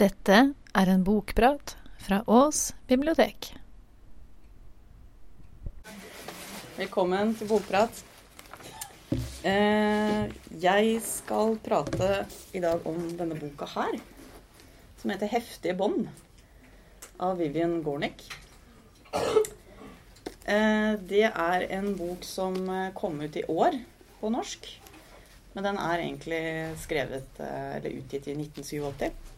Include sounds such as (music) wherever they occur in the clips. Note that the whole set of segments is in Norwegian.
Dette er en bokprat fra Ås bibliotek. Velkommen til Bokprat. Eh, jeg skal prate i dag om denne boka her, som heter 'Heftige bånd' av Vivian Gornick. Eh, det er en bok som kom ut i år på norsk. Men den er egentlig skrevet eh, eller utgitt i 1987.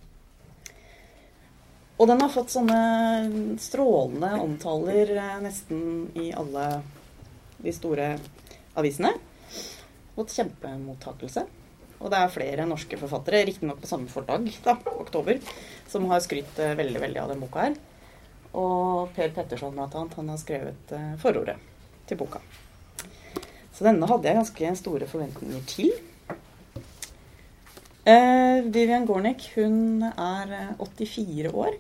Og den har fått sånne strålende omtaler eh, nesten i alle de store avisene. Fått kjempemottakelse. Og det er flere norske forfattere, riktignok på samme forlag, da, oktober, som har skrytt eh, veldig veldig av den boka her. Og Per Petterson blant annet, han har skrevet eh, forordet til boka. Så denne hadde jeg ganske store forventninger til. Eh, Vivian Gornick hun er eh, 84 år.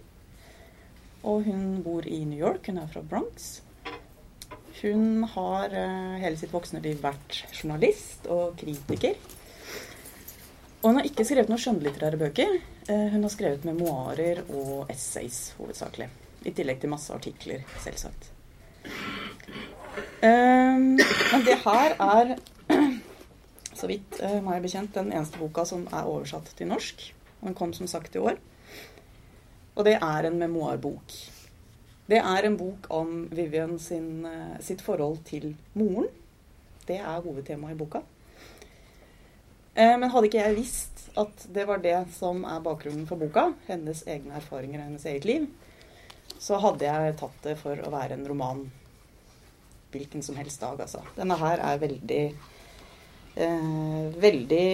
Og hun bor i New York. Hun er fra Bronx. Hun har eh, hele sitt voksne liv vært journalist og kritiker. Og hun har ikke skrevet noen skjønnlitterære bøker. Eh, hun har skrevet memoarer og essays hovedsakelig. I tillegg til masse artikler, selvsagt. Um, men det her er, (clears throat) så vidt meg bekjent, den eneste boka som er oversatt til norsk. Den kom som sagt i år. Og det er en memoarbok. Det er en bok om Vivian sin, uh, sitt forhold til moren. Det er hovedtemaet i boka. Uh, men hadde ikke jeg visst at det var det som er bakgrunnen for boka, hennes egne erfaringer og hennes eget liv, så hadde jeg tatt det for å være en roman hvilken som helst dag, altså. Denne her er veldig eh, Veldig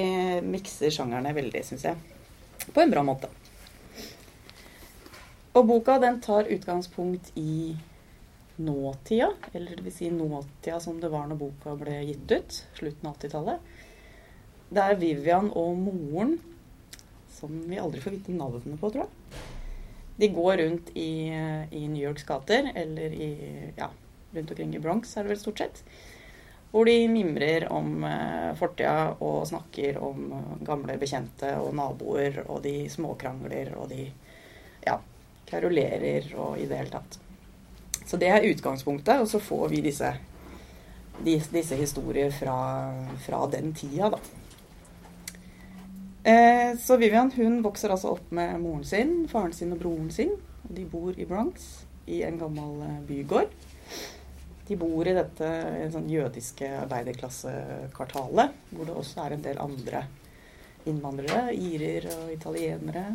Mikser sjangerne veldig, syns jeg. På en bra måte. Og boka den tar utgangspunkt i nåtida, eller vil si nåtida som det var når boka ble gitt ut, slutten av 80-tallet. Det er Vivian og moren, som vi aldri får vite navnet på, tror jeg. De går rundt i, i New Yorks gater, eller i ja, rundt omkring i Bronx, er det vel stort sett. Hvor de mimrer om eh, fortida og snakker om gamle bekjente og naboer, og de småkrangler og de ja, karolerer og i det hele tatt. Så det er utgangspunktet, og så får vi disse, disse, disse historier fra, fra den tida, da. Eh, så Vivian hun vokser altså opp med moren sin, faren sin og broren sin. og De bor i Bronx, i en gammel eh, bygård. De bor i dette sånn jødiske arbeiderklassekvartalet, hvor det også er en del andre innvandrere, irer og italienere.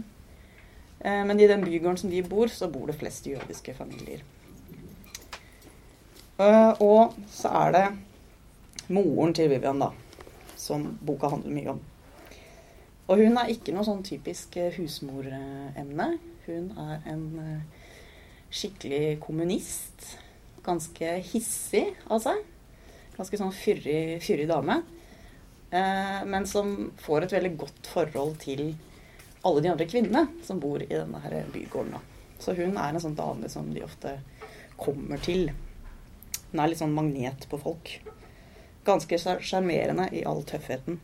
Eh, men i den bygården som de bor, så bor det flest jødiske familier. Eh, og så er det moren til Vivian, da, som boka handler mye om. Og hun er ikke noe sånn typisk husmoremne. Hun er en skikkelig kommunist ganske hissig av seg. Ganske sånn fyrig, fyrig dame. Eh, men som får et veldig godt forhold til alle de andre kvinnene som bor i denne her bygården. Så hun er en sånn dame som de ofte kommer til. Hun er litt sånn magnet på folk. Ganske sjarmerende i all tøffheten.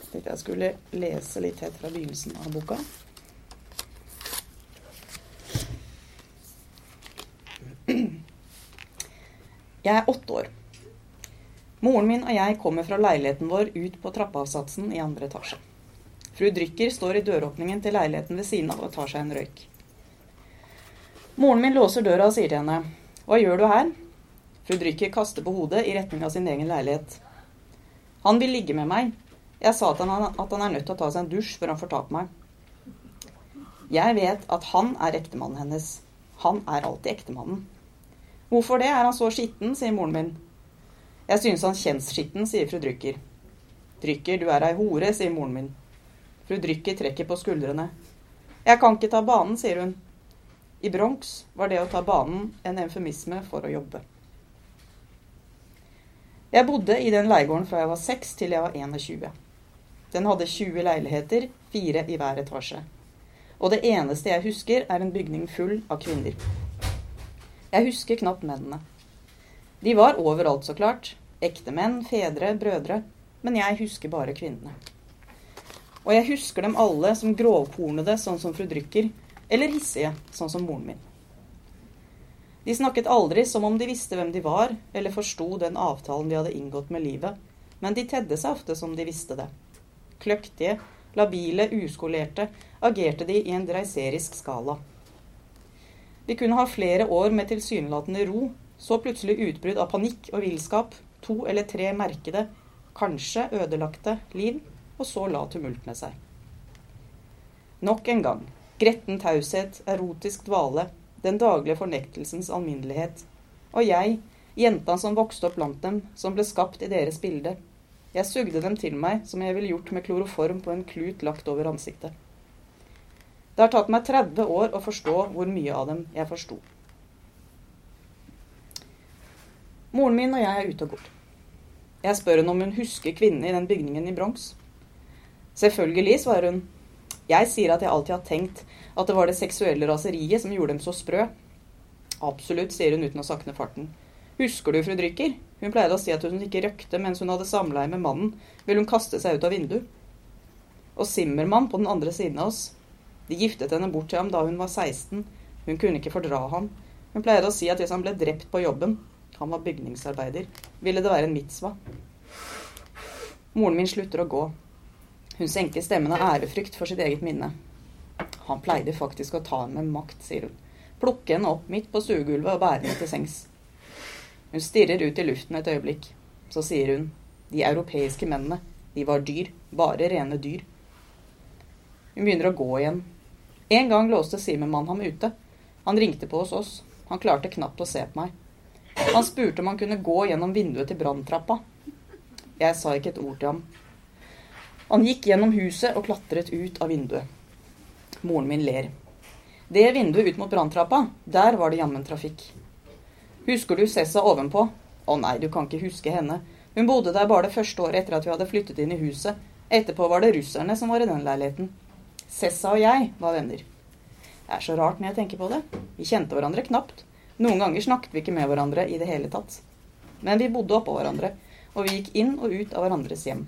Jeg tenkte jeg skulle lese litt helt fra begynnelsen av boka. Jeg er åtte år. Moren min og jeg kommer fra leiligheten vår ut på trappeavsatsen i andre etasje. Fru Drykker står i døråpningen til leiligheten ved siden av og tar seg en røyk. Moren min låser døra og sier til henne, 'Hva gjør du her?' Fru Drykker kaster på hodet i retning av sin egen leilighet. 'Han vil ligge med meg. Jeg sa til han at han er nødt til å ta seg en dusj før han får tak på meg.' Jeg vet at han er ektemannen hennes. Han er alltid ektemannen. Hvorfor det, er han så skitten, sier moren min. Jeg synes han kjennes skitten, sier fru Drykker. Drykker, du er ei hore, sier moren min. Fru Drykker trekker på skuldrene. Jeg kan ikke ta banen, sier hun. I Bronx var det å ta banen en eufemisme for å jobbe. Jeg bodde i den leiegården fra jeg var 6 til jeg var 21. Den hadde 20 leiligheter, fire i hver etasje. Og det eneste jeg husker, er en bygning full av kvinner. Jeg husker knapt mennene. De var overalt, så klart. Ektemenn, fedre, brødre. Men jeg husker bare kvinnene. Og jeg husker dem alle som grovkornede, sånn som fru Drykker, eller hissige, sånn som moren min. De snakket aldri som om de visste hvem de var, eller forsto den avtalen de hadde inngått med livet, men de tedde seg ofte som de visste det. Kløktige, labile, uskolerte agerte de i en dreiserisk skala. De kunne ha flere år med tilsynelatende ro, så plutselig utbrudd av panikk og villskap, to eller tre merkede, kanskje ødelagte, liv, og så la tumultene seg. Nok en gang. Gretten taushet, erotisk dvale, den daglige fornektelsens alminnelighet. Og jeg, jenta som vokste opp blant dem, som ble skapt i deres bilde. Jeg sugde dem til meg som jeg ville gjort med kloroform på en klut lagt over ansiktet. Det har tatt meg 30 år å forstå hvor mye av dem jeg forsto. Moren min og jeg er ute og går. Jeg spør henne om hun husker kvinnen i den bygningen i Bronx. Selvfølgelig, svarer hun. Jeg sier at jeg alltid har tenkt at det var det seksuelle raseriet som gjorde dem så sprø. Absolutt, sier hun uten å sakne farten. Husker du fru Drycker? Hun pleide å si at hun ikke røkte mens hun hadde samleie med mannen, ville hun kaste seg ut av vinduet. Og Simmermann på den andre siden av oss. De giftet henne bort til ham da hun var 16. Hun kunne ikke fordra ham. Hun pleide å si at hvis han ble drept på jobben, han var bygningsarbeider, ville det være en mitzva. Moren min slutter å gå. Hun senker stemmen av ærefrykt for sitt eget minne. Han pleide faktisk å ta henne med makt, sier hun. Plukke henne opp midt på stuegulvet og bære henne til sengs. Hun stirrer ut i luften et øyeblikk. Så sier hun, de europeiske mennene, de var dyr, bare rene dyr. Hun begynner å gå igjen. En gang låste Simermann ham ute. Han ringte på hos oss. Han klarte knapt å se på meg. Han spurte om han kunne gå gjennom vinduet til branntrappa. Jeg sa ikke et ord til ham. Han gikk gjennom huset og klatret ut av vinduet. Moren min ler. Det vinduet ut mot branntrappa, der var det jammen trafikk. Husker du Sessa ovenpå? Å nei, du kan ikke huske henne. Hun bodde der bare det første året etter at vi hadde flyttet inn i huset. Etterpå var det russerne som var i den leiligheten. Sessa og jeg var venner. Det er så rart når jeg tenker på det. Vi kjente hverandre knapt. Noen ganger snakket vi ikke med hverandre i det hele tatt. Men vi bodde oppå hverandre, og vi gikk inn og ut av hverandres hjem.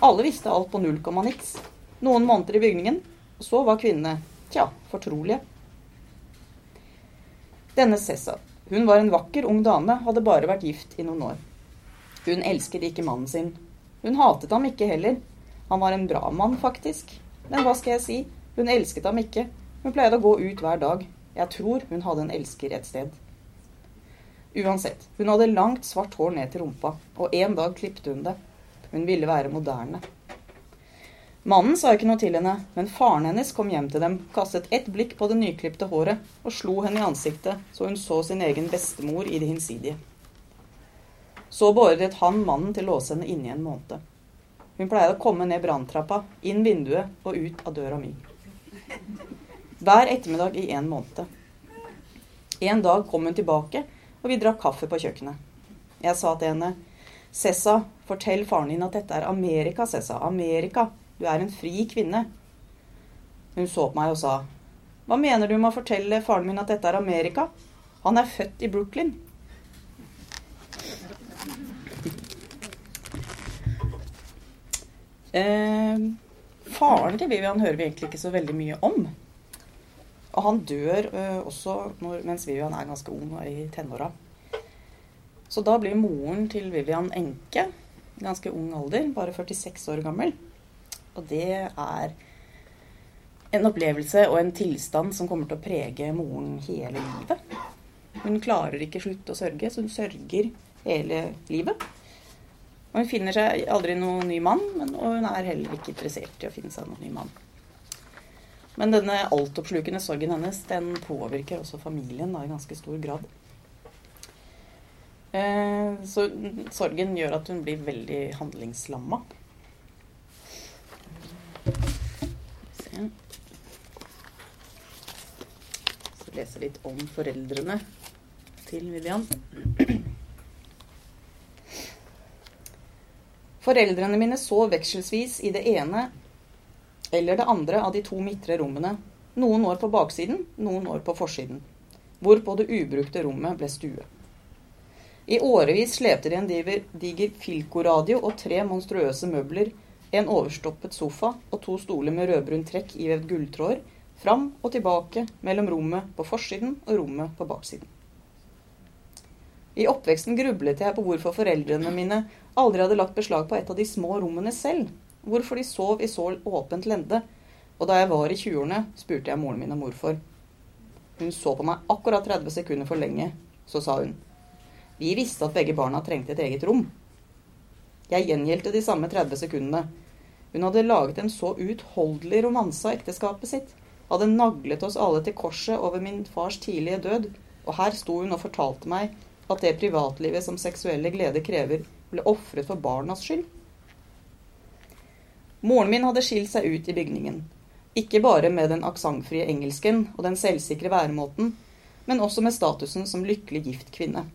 Alle visste alt på null komma niks. Noen måneder i bygningen, og så var kvinnene, tja, fortrolige. Denne Sessa, hun var en vakker ung dame, hadde bare vært gift i noen år. Hun elsket ikke mannen sin. Hun hatet ham ikke heller. Han var en bra mann, faktisk. Men hva skal jeg si, hun elsket ham ikke. Hun pleide å gå ut hver dag. Jeg tror hun hadde en elsker et sted. Uansett, hun hadde langt, svart hår ned til rumpa, og en dag klipte hun det. Hun ville være moderne. Mannen sa ikke noe til henne, men faren hennes kom hjem til dem, kastet ett blikk på det nyklipte håret og slo henne i ansiktet så hun så sin egen bestemor i det hinsidige. Så beordret han mannen til å låse henne inne i en måned. Hun pleide å komme ned branntrappa, inn vinduet og ut av døra mi. Hver ettermiddag i en måned. En dag kom hun tilbake, og vi drakk kaffe på kjøkkenet. Jeg sa til henne, Sessa, fortell faren din at dette er Amerika, Sessa. Amerika. Du er en fri kvinne. Hun så på meg og sa, Hva mener du med å fortelle faren min at dette er Amerika? Han er født i Brooklyn. Eh, faren til Vivian hører vi egentlig ikke så veldig mye om. Og han dør eh, også når, mens Vivian er ganske ung og i tenåra. Så da blir moren til Vivian enke. Ganske ung alder, bare 46 år gammel. Og det er en opplevelse og en tilstand som kommer til å prege moren hele livet. Hun klarer ikke slutte å sørge, så hun sørger hele livet. Og hun finner seg aldri noen ny mann, men, og hun er heller ikke interessert i å finne seg noen ny mann. Men denne altoppslukende sorgen hennes den påvirker også familien da, i ganske stor grad. Eh, så sorgen gjør at hun blir veldig handlingslamma. Så lese litt om foreldrene til Vivian. Foreldrene mine så vekselsvis i det ene eller det andre av de to midtre rommene, noen år på baksiden, noen år på forsiden, hvorpå det ubrukte rommet ble stue. I årevis slepte de en diver, diger Filco-radio og tre monstruøse møbler, En overstoppet sofa og to stoler med rødbrunt trekk ivevd gulltråder. Fram og tilbake mellom rommet på forsiden og rommet på baksiden. I oppveksten grublet jeg på hvorfor foreldrene mine aldri hadde lagt beslag på et av de små rommene selv. Hvorfor de sov i så åpent lende. Og da jeg var i 20-årene, spurte jeg moren min om hvorfor. Hun så på meg akkurat 30 sekunder for lenge. Så sa hun. Vi visste at begge barna trengte et eget rom. Jeg gjengjeldte de samme 30 sekundene. Hun hadde laget en så utholdelig romanse av ekteskapet sitt. Hadde naglet oss alle til korset over min fars tidlige død. Og her sto hun og fortalte meg at det privatlivet som seksuelle gleder krever, ble ofret for barnas skyld. Moren min hadde skilt seg ut i bygningen. Ikke bare med den aksentfrie engelsken og den selvsikre væremåten, men også med statusen som lykkelig gift kvinne.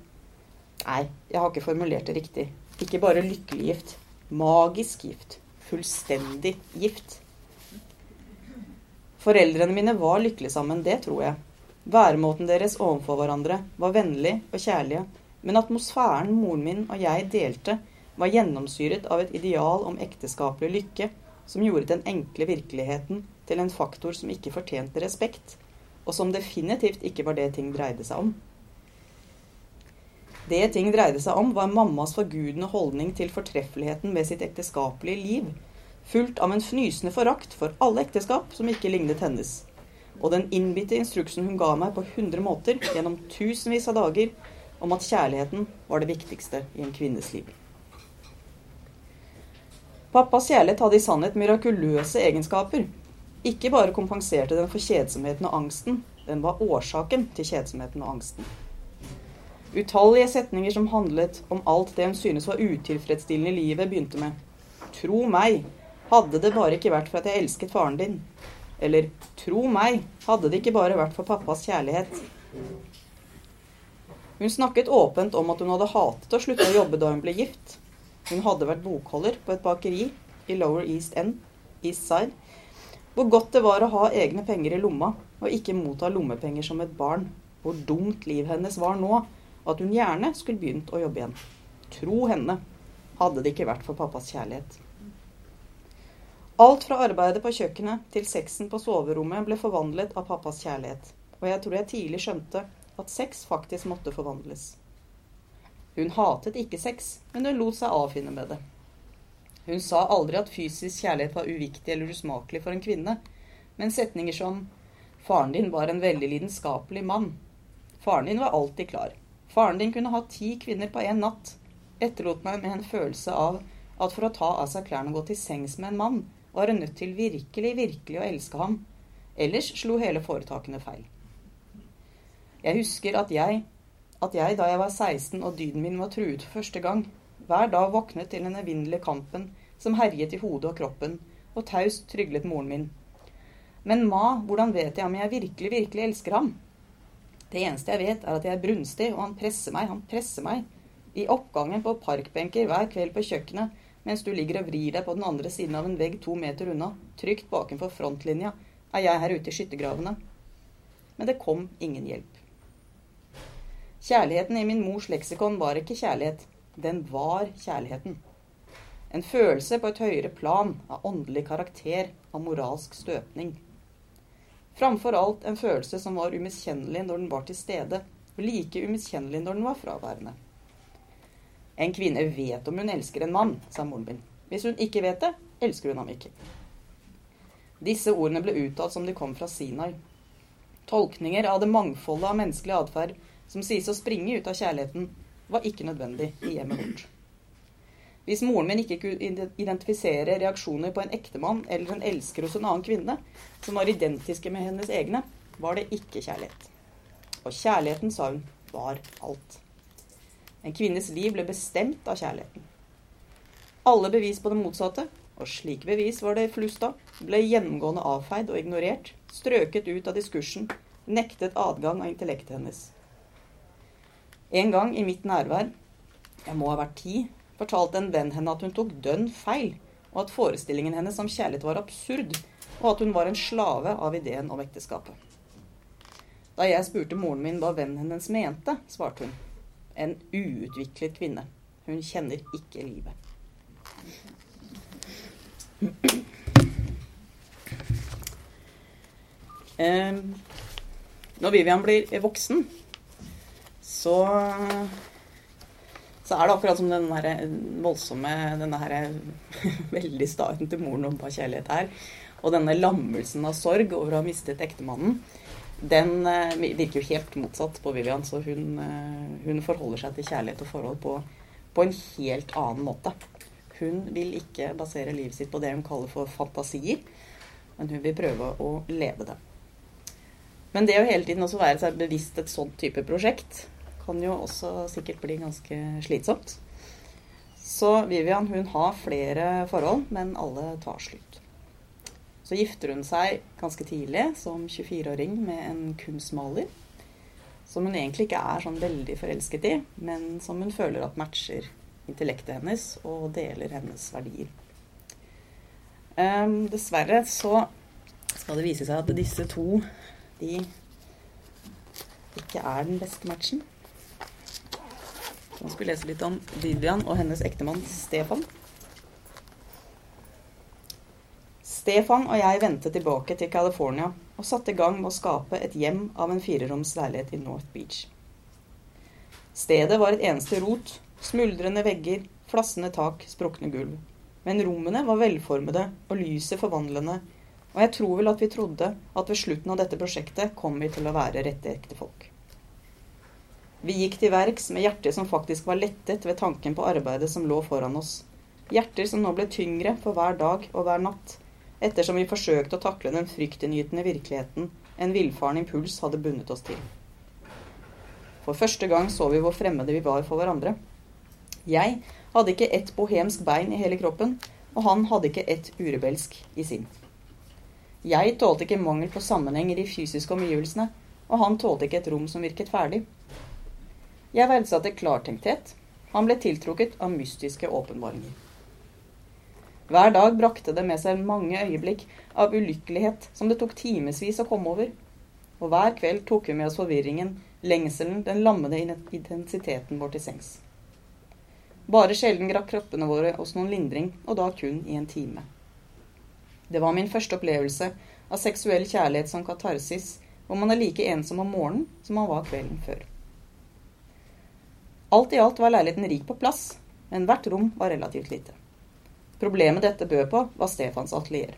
Nei, jeg har ikke formulert det riktig. Ikke bare lykkelig gift. Magisk gift. Fullstendig gift. Foreldrene mine var lykkelige sammen, det tror jeg. Væremåten deres overfor hverandre var vennlig og kjærlige, men atmosfæren moren min og jeg delte, var gjennomsyret av et ideal om ekteskapelig lykke som gjorde den enkle virkeligheten til en faktor som ikke fortjente respekt, og som definitivt ikke var det ting dreide seg om. Det ting dreide seg om, var mammas forgudende holdning til fortreffeligheten ved sitt ekteskapelige liv, fulgt av en fnysende forakt for alle ekteskap som ikke lignet hennes og den innbitte instruksen hun ga meg på hundre måter gjennom tusenvis av dager om at kjærligheten var det viktigste i en kvinnes liv. Pappas kjærlighet hadde i sannhet mirakuløse egenskaper. Ikke bare kompenserte den for kjedsomheten og angsten, den var årsaken til kjedsomheten og angsten. Utallige setninger som handlet om alt det hun synes var utilfredsstillende i livet, begynte med Tro meg, hadde det bare ikke vært for at jeg elsket faren din, eller tro meg, hadde det ikke bare vært for pappas kjærlighet. Hun snakket åpent om at hun hadde hatet å slutte å jobbe da hun ble gift. Hun hadde vært bokholder på et bakeri i Lower East End, East Side. Hvor godt det var å ha egne penger i lomma, og ikke motta lommepenger som et barn. Hvor dumt livet hennes var nå, at hun gjerne skulle begynt å jobbe igjen. Tro henne, hadde det ikke vært for pappas kjærlighet. Alt fra arbeidet på kjøkkenet til sexen på soverommet ble forvandlet av pappas kjærlighet. Og jeg tror jeg tidlig skjønte at sex faktisk måtte forvandles. Hun hatet ikke sex, men hun lot seg avfinne med det. Hun sa aldri at fysisk kjærlighet var uviktig eller usmakelig for en kvinne, men setninger som 'Faren din var en veldig lidenskapelig mann'. 'Faren din var alltid klar'. 'Faren din kunne ha ti kvinner på én natt', etterlot meg med en følelse av at for å ta av seg klærne og gå til sengs med en mann, var hun nødt til virkelig, virkelig å elske ham. Ellers slo hele foretakene feil. Jeg husker at jeg, at jeg da jeg var 16 og dyden min var truet for første gang, hver dag våknet til den evinnelige kampen som herjet i hodet og kroppen, og taust tryglet moren min. Men ma, hvordan vet jeg om jeg virkelig, virkelig elsker ham? Det eneste jeg vet, er at jeg er brunstig, og han presser meg, han presser meg. I oppgangen på parkbenker hver kveld på kjøkkenet mens du ligger og vrir deg på den andre siden av en vegg to meter unna, trygt bakenfor frontlinja, er jeg her ute i skyttergravene. Men det kom ingen hjelp. Kjærligheten i min mors leksikon var ikke kjærlighet. Den var kjærligheten. En følelse på et høyere plan, av åndelig karakter, av moralsk støpning. Framfor alt en følelse som var umiskjennelig når den var til stede, og like umiskjennelig når den var fraværende. En kvinne vet om hun elsker en mann, sa moren min. Hvis hun ikke vet det, elsker hun ham ikke. Disse ordene ble uttalt som de kom fra Sinai. Tolkninger av det mangfoldet av menneskelig atferd som sies å springe ut av kjærligheten, var ikke nødvendig i hjemmet vårt. Hvis moren min ikke kunne identifisere reaksjoner på en ektemann eller en elsker hos en annen kvinne som var identiske med hennes egne, var det ikke kjærlighet. Og kjærligheten, sa hun, var alt. En kvinnes liv ble bestemt av kjærligheten. Alle bevis på det motsatte, og slike bevis var det flust av, ble gjennomgående avfeid og ignorert, strøket ut av diskursen, nektet adgang av intellektet hennes. En gang i mitt nærvær, jeg må ha vært ti, fortalte en venn henne at hun tok dønn feil, og at forestillingen hennes om kjærlighet var absurd, og at hun var en slave av ideen om ekteskapet. Da jeg spurte moren min hva vennen hennes mente, svarte hun en uutviklet kvinne. Hun kjenner ikke livet. Eh, når Vivian blir voksen, så, så er det akkurat som den her voldsomme Denne her (laughs) veldig starten til moren om hva kjærlighet er. Og denne lammelsen av sorg over å ha mistet ektemannen, den eh, virker jo helt motsatt på Vivian. Så hun, eh, hun forholder seg til kjærlighet og forhold på, på en helt annen måte. Hun vil ikke basere livet sitt på det hun kaller for fantasier, men hun vil prøve å leve det. Men det å hele tiden også være seg bevisst et sånt type prosjekt kan jo også sikkert bli ganske slitsomt. Så Vivian hun har flere forhold, men alle tar slutt. Så gifter hun seg ganske tidlig som 24-åring med en kunstmaler. Som hun egentlig ikke er sånn veldig forelsket i, men som hun føler at matcher intellektet hennes og deler hennes verdier. Um, dessverre så skal det vise seg at disse to de ikke er den beste matchen. Nå skal lese litt om Vivian og hennes ektemann Stefan. Stefan og jeg vendte tilbake til California og satte i gang med å skape et hjem av en fireroms leilighet i North Beach. Stedet var et eneste rot, smuldrende vegger, flassende tak, sprukne gulv. Men rommene var velformede og lyset forvandlende, og jeg tror vel at vi trodde at ved slutten av dette prosjektet kom vi til å være rette ekte folk. Vi gikk til verks med hjerter som faktisk var lettet ved tanken på arbeidet som lå foran oss. Hjerter som nå ble tyngre for hver dag og hver natt, ettersom vi forsøkte å takle den fryktinngytende virkeligheten en villfaren impuls hadde bundet oss til. For første gang så vi hvor fremmede vi var for hverandre. Jeg hadde ikke ett bohemsk bein i hele kroppen, og han hadde ikke ett urebelsk i sin. Jeg tålte ikke mangel på sammenheng i fysiske omgivelsene, og han tålte ikke et rom som virket ferdig. Jeg verdsatte klartenkthet. Han ble tiltrukket av mystiske åpenbaringer. Hver dag brakte det med seg mange øyeblikk av ulykkelighet som det tok timevis å komme over. Og hver kveld tok vi med oss forvirringen, lengselen, den lammede intensiteten vår til sengs. Bare sjelden grakk kroppene våre oss noen lindring, og da kun i en time. Det var min første opplevelse av seksuell kjærlighet som katarsis, hvor man er like ensom om morgenen som man var kvelden før. Alt i alt var leiligheten rik på plass, men hvert rom var relativt lite. Problemet dette bød på, var Stefans atelier.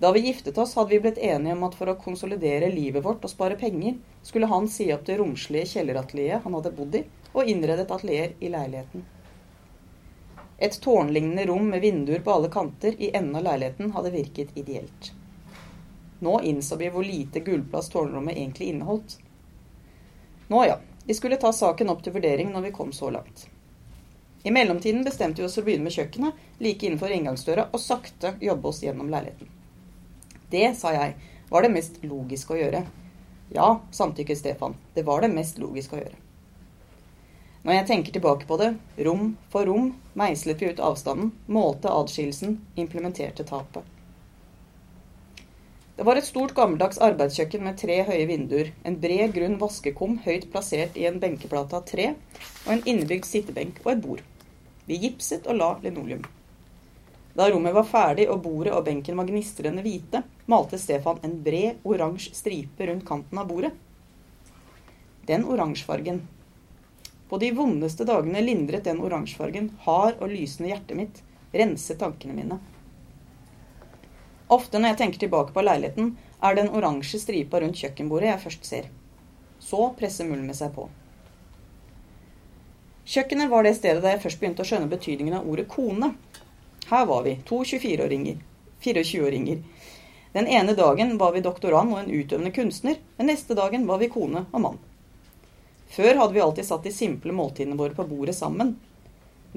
Da vi giftet oss, hadde vi blitt enige om at for å konsolidere livet vårt og spare penger, skulle han si opp det romslige kjelleratelieret han hadde bodd i, og innrede et atelier i leiligheten. Et tårnlignende rom med vinduer på alle kanter i enden av leiligheten hadde virket ideelt. Nå innså vi hvor lite gulvplass tårnrommet egentlig inneholdt. Nå ja, vi skulle ta saken opp til vurdering når vi kom så langt. I mellomtiden bestemte vi oss for å begynne med kjøkkenet like innenfor inngangsdøra og sakte jobbe oss gjennom leiligheten. Det, sa jeg, var det mest logiske å gjøre. Ja, samtykket Stefan, det var det mest logiske å gjøre. Når jeg tenker tilbake på det, rom for rom, meislet vi ut avstanden, målte adskillelsen, implementerte tapet. Det var et stort, gammeldags arbeidskjøkken med tre høye vinduer, en bred, grunn vaskekum høyt plassert i en benkeplate av tre, og en innebygd sittebenk og et bord. Vi gipset og la linoleum. Da rommet var ferdig og bordet og benken var gnistrende hvite, malte Stefan en bred, oransje stripe rundt kanten av bordet. Den oransjefargen. På de vondeste dagene lindret den oransjefargen hard og lysende hjertet mitt, renset tankene mine. Ofte når jeg tenker tilbake på leiligheten, er det den oransje stripa rundt kjøkkenbordet jeg først ser. Så presser mulmet seg på. Kjøkkenet var det stedet der jeg først begynte å skjønne betydningen av ordet kone. Her var vi, to 24-åringer. 24-åringer. Den ene dagen var vi doktorand og en utøvende kunstner, den neste dagen var vi kone og mann. Før hadde vi alltid satt de simple måltidene våre på bordet sammen.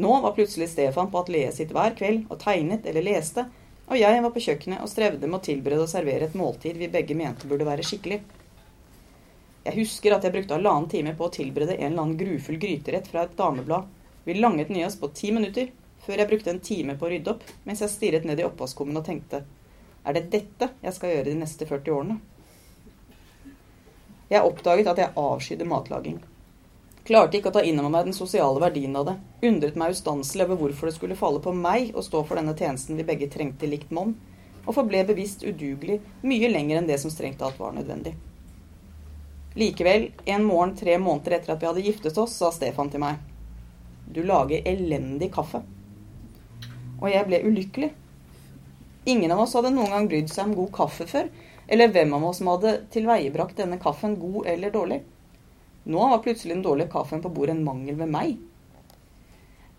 Nå var plutselig Stefan på atelieret sitt hver kveld og tegnet eller leste, og jeg var på kjøkkenet og strevde med å tilberede og servere et måltid vi begge mente burde være skikkelig. Jeg husker at jeg brukte halvannen time på å tilberede en eller annen grufull gryterett fra et dameblad. Vi langet nye oss på ti minutter, før jeg brukte en time på å rydde opp, mens jeg stirret ned i oppvaskkummen og tenkte er det dette jeg skal gjøre de neste 40 årene? Jeg oppdaget at jeg avskydde matlaging. Klarte ikke å ta inn over meg den sosiale verdien av det. Undret meg ustanselig over hvorfor det skulle falle på meg å stå for denne tjenesten vi begge trengte likt monn, og forble bevisst udugelig mye lenger enn det som strengt tatt var nødvendig. Likevel, en morgen tre måneder etter at vi hadde giftet oss, sa Stefan til meg Du lager elendig kaffe. Og jeg ble ulykkelig. Ingen av oss hadde noen gang brydd seg om god kaffe før, eller hvem av oss som hadde tilveiebrakt denne kaffen god eller dårlig. Nå var plutselig den dårlige kaffen på bordet en mangel ved meg.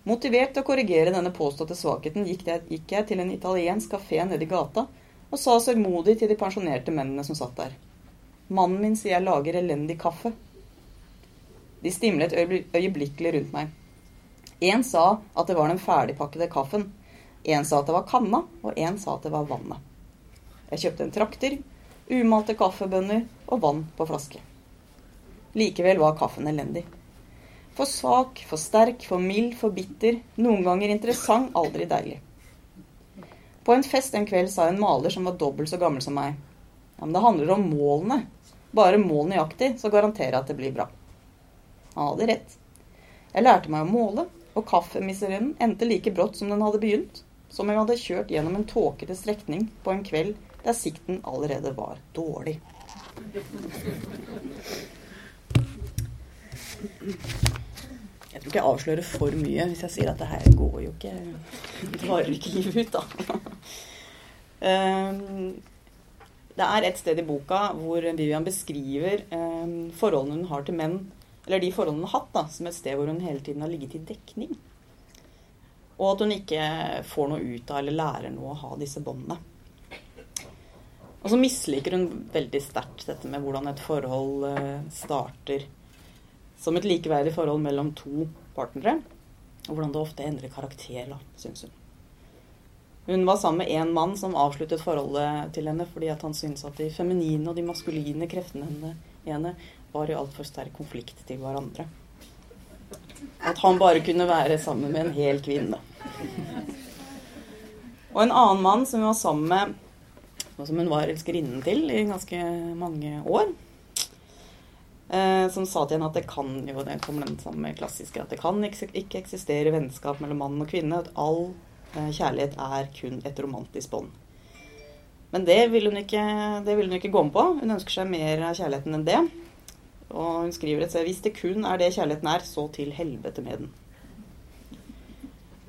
Motivert til å korrigere denne påståtte svakheten gikk jeg, til en italiensk kafé nede i gata og sa sørgmodig til de pensjonerte mennene som satt der. Mannen min sier jeg lager elendig kaffe. De stimlet øyeblikkelig rundt meg. Én sa at det var den ferdigpakkede kaffen. Én sa at det var kanna, og én sa at det var vannet. Jeg kjøpte en trakter, umalte kaffebønner og vann på flaske. Likevel var kaffen elendig. For svak, for sterk, for mild, for bitter. Noen ganger interessant, aldri deilig. På en fest en kveld sa en maler som var dobbelt så gammel som meg. Ja, men det handler om målene. Bare mål nøyaktig, så garanterer jeg at det blir bra. Han hadde rett. Jeg lærte meg å måle, og kaffemiserinnen endte like brått som den hadde begynt. Som om jeg hadde kjørt gjennom en tåkete strekning på en kveld der sikten allerede var dårlig. Jeg tror ikke jeg avslører for mye hvis jeg sier at det her går jo ikke Det varer ikke livet ut, da. Ehm, det er et sted i boka hvor Vivian beskriver ehm, forholdene hun har til menn, eller de forholdene hun har hatt, da, som et sted hvor hun hele tiden har ligget i dekning. Og at hun ikke får noe ut av eller lærer noe å ha disse båndene. Og så misliker hun veldig sterkt dette med hvordan et forhold eh, starter som et likeverdig forhold mellom to partnere. Og hvordan det ofte endrer karakter, da, syns hun. Hun var sammen med en mann som avsluttet forholdet til henne fordi han syntes at de feminine og de maskuline kreftene henne, var i altfor sterk konflikt til hverandre. At han bare kunne være sammen med en hel kvinne. Og en annen mann som hun var sammen med, som hun var elskerinnen til i ganske mange år, Eh, som sa til henne at det kan jo, det kommer den samme klassiske, at det kan ikke eksistere vennskap mellom mann og kvinne. At all eh, kjærlighet er kun et romantisk bånd. Men det vil, hun ikke, det vil hun ikke gå med på. Hun ønsker seg mer av kjærligheten enn det. Og hun skriver et sted hvis det kun er det kjærligheten er, så til helvete med den.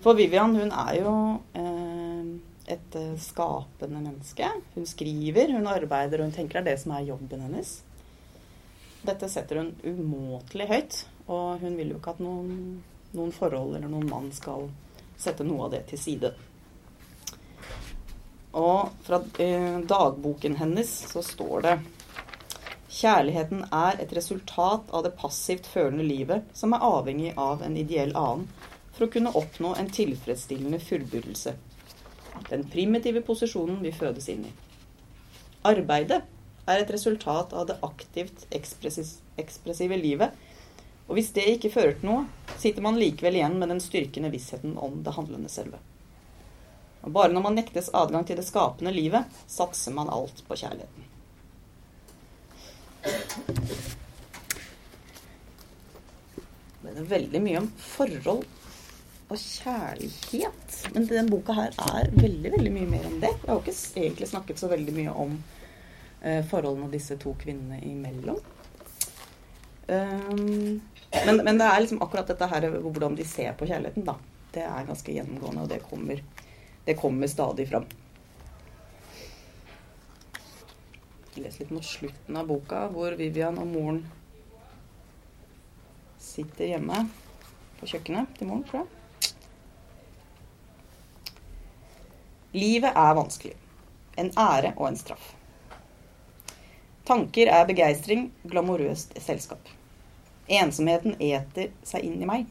For Vivian, hun er jo eh, et eh, skapende menneske. Hun skriver, hun arbeider, og hun tenker det er det som er jobben hennes. Dette setter hun umåtelig høyt, og hun vil jo ikke at noen, noen forhold eller noen mann skal sette noe av det til side. Og fra eh, dagboken hennes så står det Kjærligheten er et resultat av det passivt følende livet som er avhengig av en ideell annen for å kunne oppnå en tilfredsstillende fullbyrdelse. Den primitive posisjonen vi fødes inn i. Arbeidet er et resultat av det aktivt ekspressive livet. Og hvis det ikke fører til noe, sitter man likevel igjen med den styrkende vissheten om det handlende selve. Og bare når man nektes adgang til det skapende livet, satser man alt på kjærligheten. Det er veldig mye om forhold og kjærlighet. Men denne boka her er veldig veldig mye mer om det. Jeg har ikke egentlig snakket så veldig mye om forholdene disse to kvinnene imellom. Um, men, men, det er liksom akkurat dette her hvordan de ser på kjærligheten, da. Det er ganske gjennomgående, og det kommer, det kommer stadig fram. Les litt mot slutten av boka, hvor Vivian og moren sitter hjemme på kjøkkenet til moren, tror jeg. Livet er vanskelig. En ære og en straff. Tanker er begeistring, glamorøst selskap. Ensomheten eter seg inn i meg.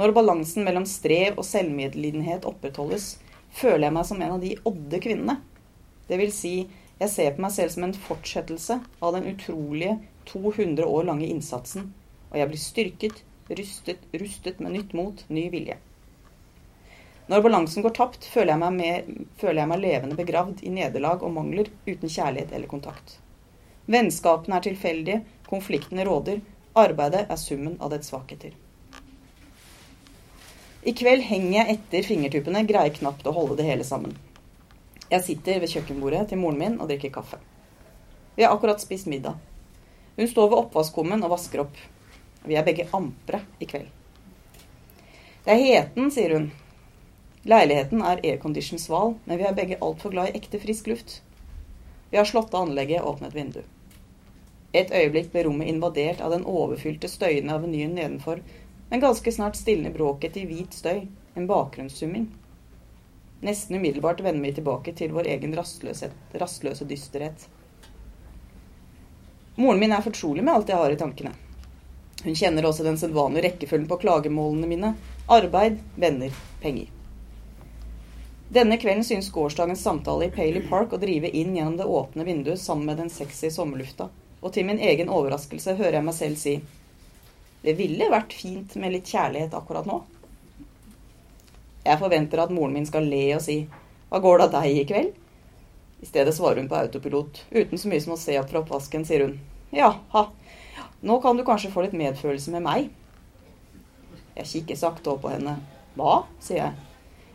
Når balansen mellom strev og selvmedlidenhet opprettholdes, føler jeg meg som en av de odde kvinnene. Det vil si, jeg ser på meg selv som en fortsettelse av den utrolige 200 år lange innsatsen, og jeg blir styrket, rustet, rustet med nytt mot, ny vilje. Når balansen går tapt, føler jeg, meg mer, føler jeg meg levende begravd i nederlag og mangler uten kjærlighet eller kontakt. Vennskapene er tilfeldige, konfliktene råder, Arbeidet er summen av dets svakheter. I kveld henger jeg etter fingertuppene, greier knapt å holde det hele sammen. Jeg sitter ved kjøkkenbordet til moren min og drikker kaffe. Vi har akkurat spist middag. Hun står ved oppvaskkummen og vasker opp. Vi er begge ampre i kveld. Det er heten, sier hun. Leiligheten er aircondition sval, men vi er begge altfor glad i ekte frisk luft. Vi har slått av anlegget og åpnet vindu. Et øyeblikk ble rommet invadert av den overfylte, støyende avenyen nedenfor, men ganske snart stilner bråket til hvit støy, en bakgrunnssumming. Nesten umiddelbart vender vi tilbake til vår egen rastløse dysterhet. Moren min er fortrolig med alt jeg har i tankene. Hun kjenner også den sedvanlige rekkefølgen på klagemålene mine. Arbeid, venner, penger. Denne kvelden synes gårsdagens samtale i Paley Park å drive inn gjennom det åpne vinduet sammen med den sexy sommerlufta, og til min egen overraskelse hører jeg meg selv si det ville vært fint med litt kjærlighet akkurat nå. Jeg forventer at moren min skal le og si hva går det av deg i kveld? I stedet svarer hun på autopilot. Uten så mye som å se opp fra oppvasken, sier hun. Ja, ha. Nå kan du kanskje få litt medfølelse med meg. Jeg kikker sakte opp på henne. Hva? sier jeg.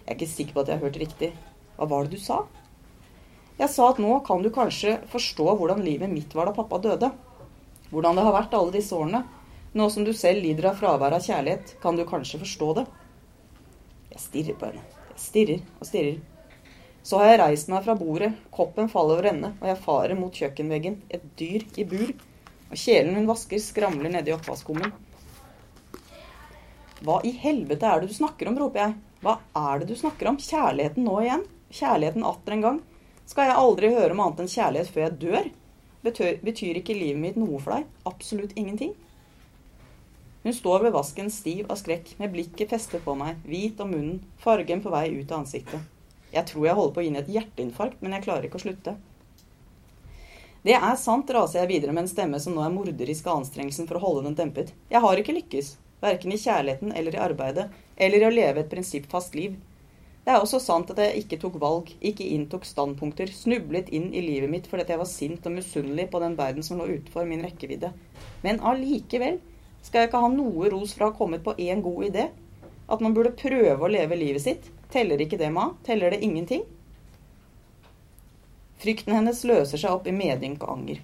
Jeg er ikke sikker på at jeg har hørt riktig. Hva var det du sa? Jeg sa at nå kan du kanskje forstå hvordan livet mitt var da pappa døde. Hvordan det har vært alle disse årene. Nå som du selv lider av fravær av kjærlighet, kan du kanskje forstå det. Jeg stirrer på henne. Jeg stirrer og stirrer. Så har jeg reist meg fra bordet, koppen faller over ende, og jeg farer mot kjøkkenveggen, et dyr i bur. Og kjelen hun vasker, skramler nedi oppvaskkummen. Hva i helvete er det du snakker om, roper jeg. Hva er det du snakker om? Kjærligheten nå igjen? Kjærligheten atter en gang? Skal jeg aldri høre om annet enn kjærlighet før jeg dør? Betyr, betyr ikke livet mitt noe for deg? Absolutt ingenting. Hun står ved vasken stiv av skrekk, med blikket festet på meg, hvit om munnen, fargen på vei ut av ansiktet. Jeg tror jeg holder på å gi henne et hjerteinfarkt, men jeg klarer ikke å slutte. Det er sant, raser jeg videre med en stemme som nå er morderisk av anstrengelsen for å holde den dempet. Jeg har ikke lykkes. Verken i kjærligheten eller i arbeidet, eller i å leve et prinsippfast liv. Det er også sant at jeg ikke tok valg, ikke inntok standpunkter, snublet inn i livet mitt fordi jeg var sint og misunnelig på den verden som lå utenfor min rekkevidde. Men allikevel skal jeg ikke ha noe ros for å ha kommet på én god idé. At man burde prøve å leve livet sitt. Teller ikke det, Ma? Teller det ingenting? Frykten hennes løser seg opp i medynk og anger.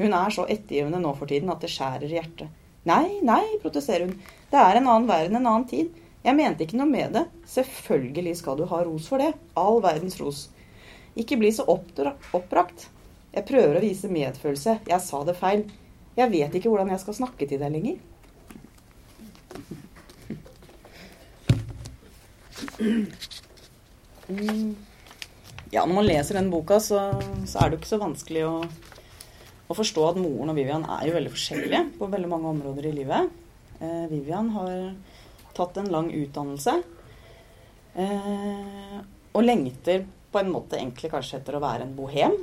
Hun er så ettergivende nå for tiden at det skjærer i hjertet. Nei, nei, protesterer hun. Det er en annen verden, en annen tid. Jeg mente ikke noe med det. Selvfølgelig skal du ha ros for det. All verdens ros. Ikke bli så oppbrakt. Jeg prøver å vise medfølelse. Jeg sa det feil. Jeg vet ikke hvordan jeg skal snakke til deg lenger. Ja, når man leser den boka, så, så er det jo ikke så vanskelig å å forstå at moren og Vivian er jo veldig forskjellige på veldig mange områder i livet. Eh, Vivian har tatt en lang utdannelse eh, og lengter på en måte egentlig kanskje etter å være en bohem.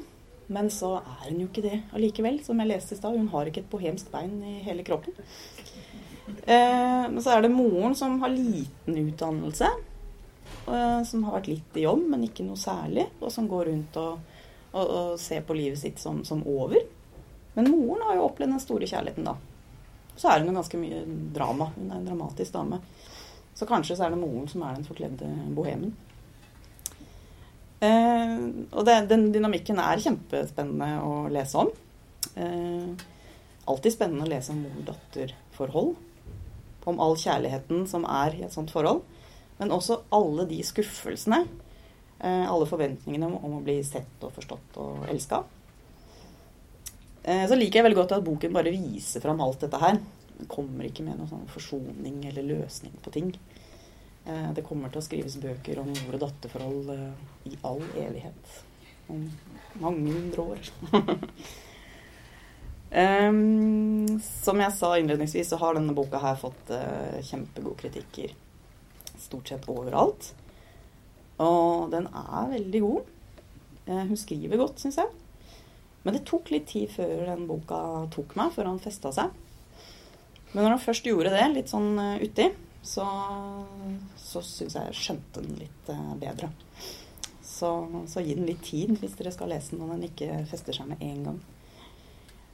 Men så er hun jo ikke det allikevel, som jeg leste i stad. Hun har ikke et bohemsk bein i hele kroppen. Eh, men så er det moren som har liten utdannelse. Eh, som har vært litt i jobb, men ikke noe særlig. Og som går rundt og, og, og ser på livet sitt som, som over. Men moren har jo opplevd den store kjærligheten, da. Så er hun jo ganske mye drama. Hun er en dramatisk dame. Så kanskje så er det moren som er den forkledde bohemen. Eh, og det, den dynamikken er kjempespennende å lese om. Eh, alltid spennende å lese om mor-datter-forhold. Om all kjærligheten som er i et sånt forhold. Men også alle de skuffelsene. Eh, alle forventningene om, om, å bli sett og forstått og elska. Eh, så liker jeg veldig godt at boken bare viser fram alt dette her. Den kommer ikke med noen sånn forsoning eller løsning på ting. Eh, det kommer til å skrives bøker om mor- og datterforhold eh, i all evighet. Om mange hundre år. (laughs) um, som jeg sa innledningsvis, så har denne boka her fått uh, kjempegode kritikker stort sett overalt. Og den er veldig god. Uh, hun skriver godt, syns jeg. Men det tok litt tid før den boka tok meg, før han festa seg. Men når han først gjorde det, litt sånn uh, uti, så, så syns jeg jeg skjønte den litt uh, bedre. Så, så, gi den litt tid hvis dere skal lese den og den ikke fester seg med en gang.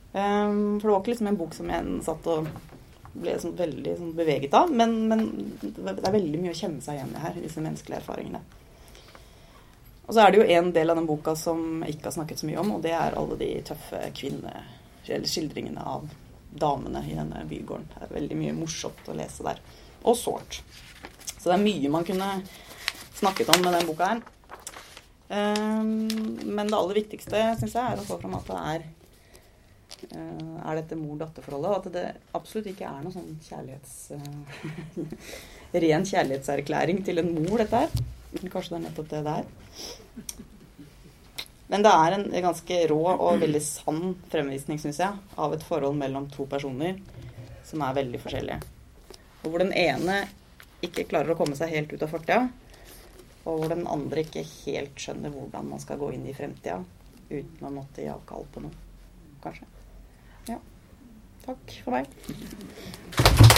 Um, for det var ikke liksom en bok som jeg satt og ble sånn veldig sånn beveget av. Men, men, det er veldig mye å kjenne seg igjen i her, disse menneskelige erfaringene. Og så er det jo en del av den boka som jeg ikke har snakket så mye om, og det er alle de tøffe kvinne... Eller skildringene av damene i denne bygården. Det er veldig mye morsomt å lese der. Og sårt. Så det er mye man kunne snakket om med den boka her. Um, men det aller viktigste, syns jeg, er å få fram at det er uh, er dette mor-datter-forholdet, og at det absolutt ikke er noen sånn kjærlighets... Uh, (laughs) ren kjærlighetserklæring til en mor, dette her. Kanskje det er nettopp det det er. Men det er en ganske rå og veldig sann fremvisning, syns jeg, av et forhold mellom to personer som er veldig forskjellige. Og hvor den ene ikke klarer å komme seg helt ut av fortida, og hvor den andre ikke helt skjønner hvordan man skal gå inn i fremtida uten å måtte gi avkall på noe, kanskje. Ja. Takk for meg.